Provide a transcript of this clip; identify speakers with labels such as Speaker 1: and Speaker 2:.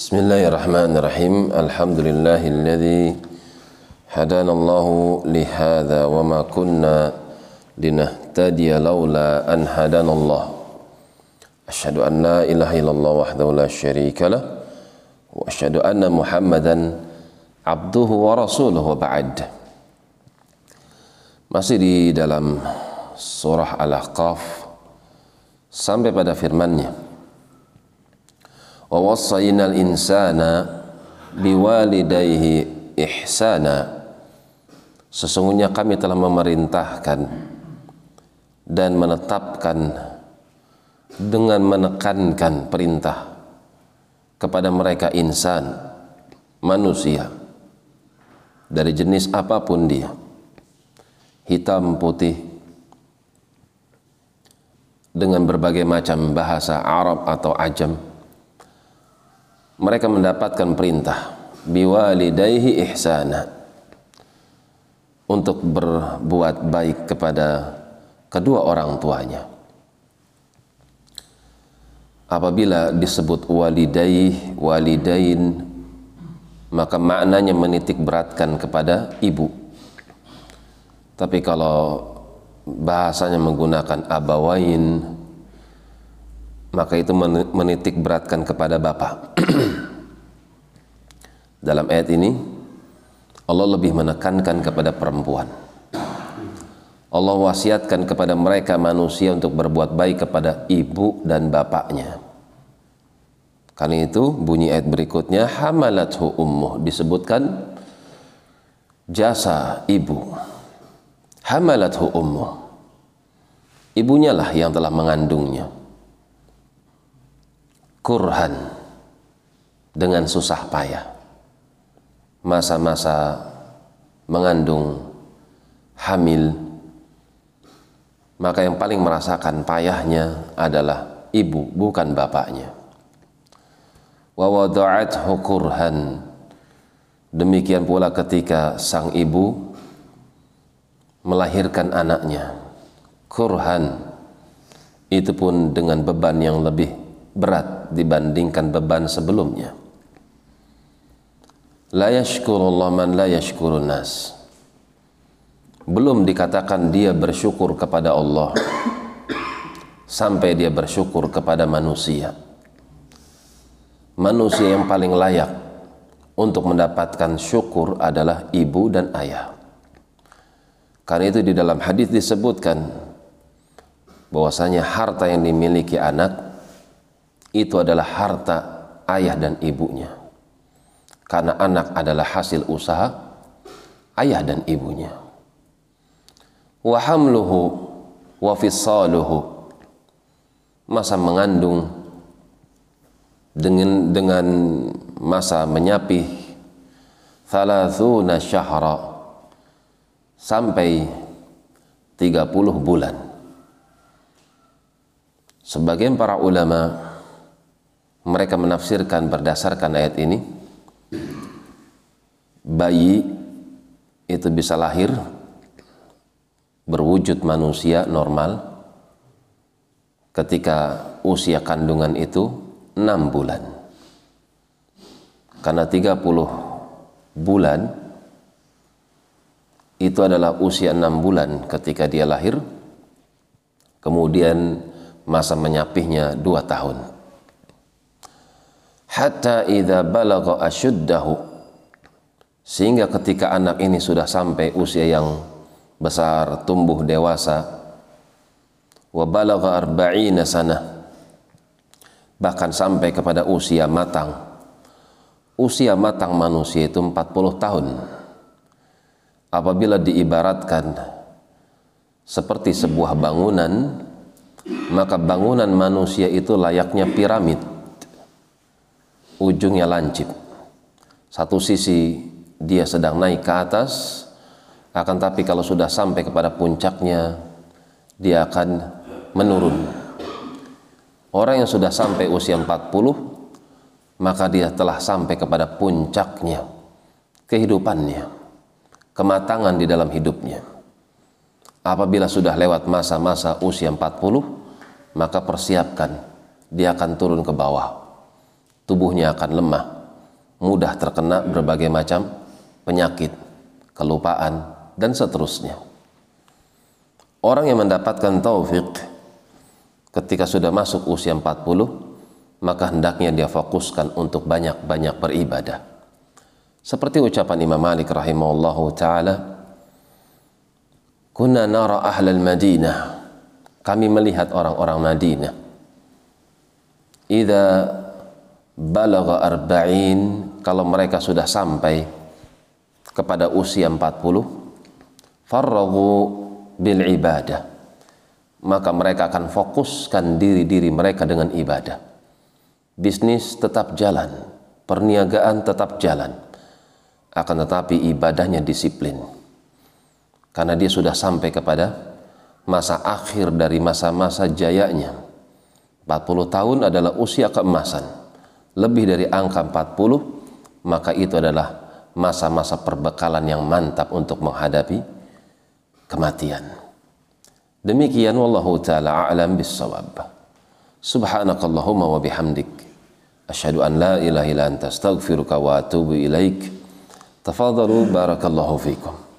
Speaker 1: بسم الله الرحمن الرحيم الحمد لله الذي هدانا الله لهذا وما كنا لنهتدي لولا أن هدانا الله أشهد أن لا إله إلا الله وحده لا شريك له وأشهد أن محمدا عبده ورسوله وبعد masih di dalam surah Al-Ahqaf sampai pada firman-Nya wa wassaynal insana biwalidayhi ihsana sesungguhnya kami telah memerintahkan dan menetapkan dengan menekankan perintah kepada mereka insan manusia dari jenis apa pun dia hitam putih dengan berbagai macam bahasa Arab atau ajam mereka mendapatkan perintah biwalidayhi ihsana untuk berbuat baik kepada kedua orang tuanya. Apabila disebut walidaih walidain maka maknanya menitik beratkan kepada ibu. Tapi kalau bahasanya menggunakan abawain, maka itu menitik beratkan kepada bapak. Dalam ayat ini, Allah lebih menekankan kepada perempuan. Allah wasiatkan kepada mereka manusia untuk berbuat baik kepada ibu dan bapaknya. Karena itu bunyi ayat berikutnya hamalathu ummuh disebutkan jasa ibu hamalathu ummuh ibunya lah yang telah mengandungnya kurhan dengan susah payah. Masa-masa mengandung hamil maka yang paling merasakan payahnya adalah ibu bukan bapaknya. Wa wada'athu kurhan. Demikian pula ketika sang ibu melahirkan anaknya. Kurhan. Itu pun dengan beban yang lebih berat dibandingkan beban sebelumnya. La yashkurullah man la yashkurun nas. Belum dikatakan dia bersyukur kepada Allah sampai dia bersyukur kepada manusia. Manusia yang paling layak untuk mendapatkan syukur adalah ibu dan ayah. Karena itu di dalam hadis disebutkan bahwasanya harta yang dimiliki anak itu adalah harta ayah dan ibunya. Karena anak adalah hasil usaha ayah dan ibunya. Wa hamluhu wa fisaluhu masa mengandung dengan dengan masa menyapih thalathuna syahra sampai 30 bulan. Sebagian para ulama mereka menafsirkan berdasarkan ayat ini bayi itu bisa lahir berwujud manusia normal ketika usia kandungan itu 6 bulan. Karena 30 bulan itu adalah usia enam bulan ketika dia lahir kemudian masa menyapihnya dua tahun hatta idza balagha ashuddahu. Sehingga ketika anak ini sudah sampai usia yang besar tumbuh dewasa wa balagha arba'ina sana bahkan sampai kepada usia matang. Usia matang manusia itu 40 tahun. Apabila diibaratkan seperti sebuah bangunan maka bangunan manusia itu layaknya piramid ujungnya lancip satu sisi dia sedang naik ke atas akan tapi kalau sudah sampai kepada puncaknya dia akan menurun orang yang sudah sampai usia 40 maka dia telah sampai kepada puncaknya kehidupannya kematangan di dalam hidupnya. Apabila sudah lewat masa-masa usia 40, maka persiapkan dia akan turun ke bawah. Tubuhnya akan lemah, mudah terkena berbagai macam penyakit, kelupaan, dan seterusnya. Orang yang mendapatkan taufik ketika sudah masuk usia 40, maka hendaknya dia fokuskan untuk banyak-banyak beribadah. Seperti ucapan Imam Malik rahimahullahu taala, "Kunna nara ahlal Madinah." Kami melihat orang-orang Madinah. Idza balagha arba'in kalau mereka sudah sampai kepada usia 40 farragu bil ibadah. Maka mereka akan fokuskan diri-diri mereka dengan ibadah. Bisnis tetap jalan perniagaan tetap jalan akan tetapi ibadahnya disiplin. Karena dia sudah sampai kepada masa akhir dari masa-masa jayanya. 40 tahun adalah usia keemasan lebih dari angka 40 maka itu adalah masa-masa perbekalan yang mantap untuk menghadapi kematian. Demikian wallahu taala a'lam bissawab. Subhanakallahumma wa bihamdik. Asyhadu an la ilaha illa anta astaghfiruka wa atubu ilaik. Tafadalu barakallahu fikum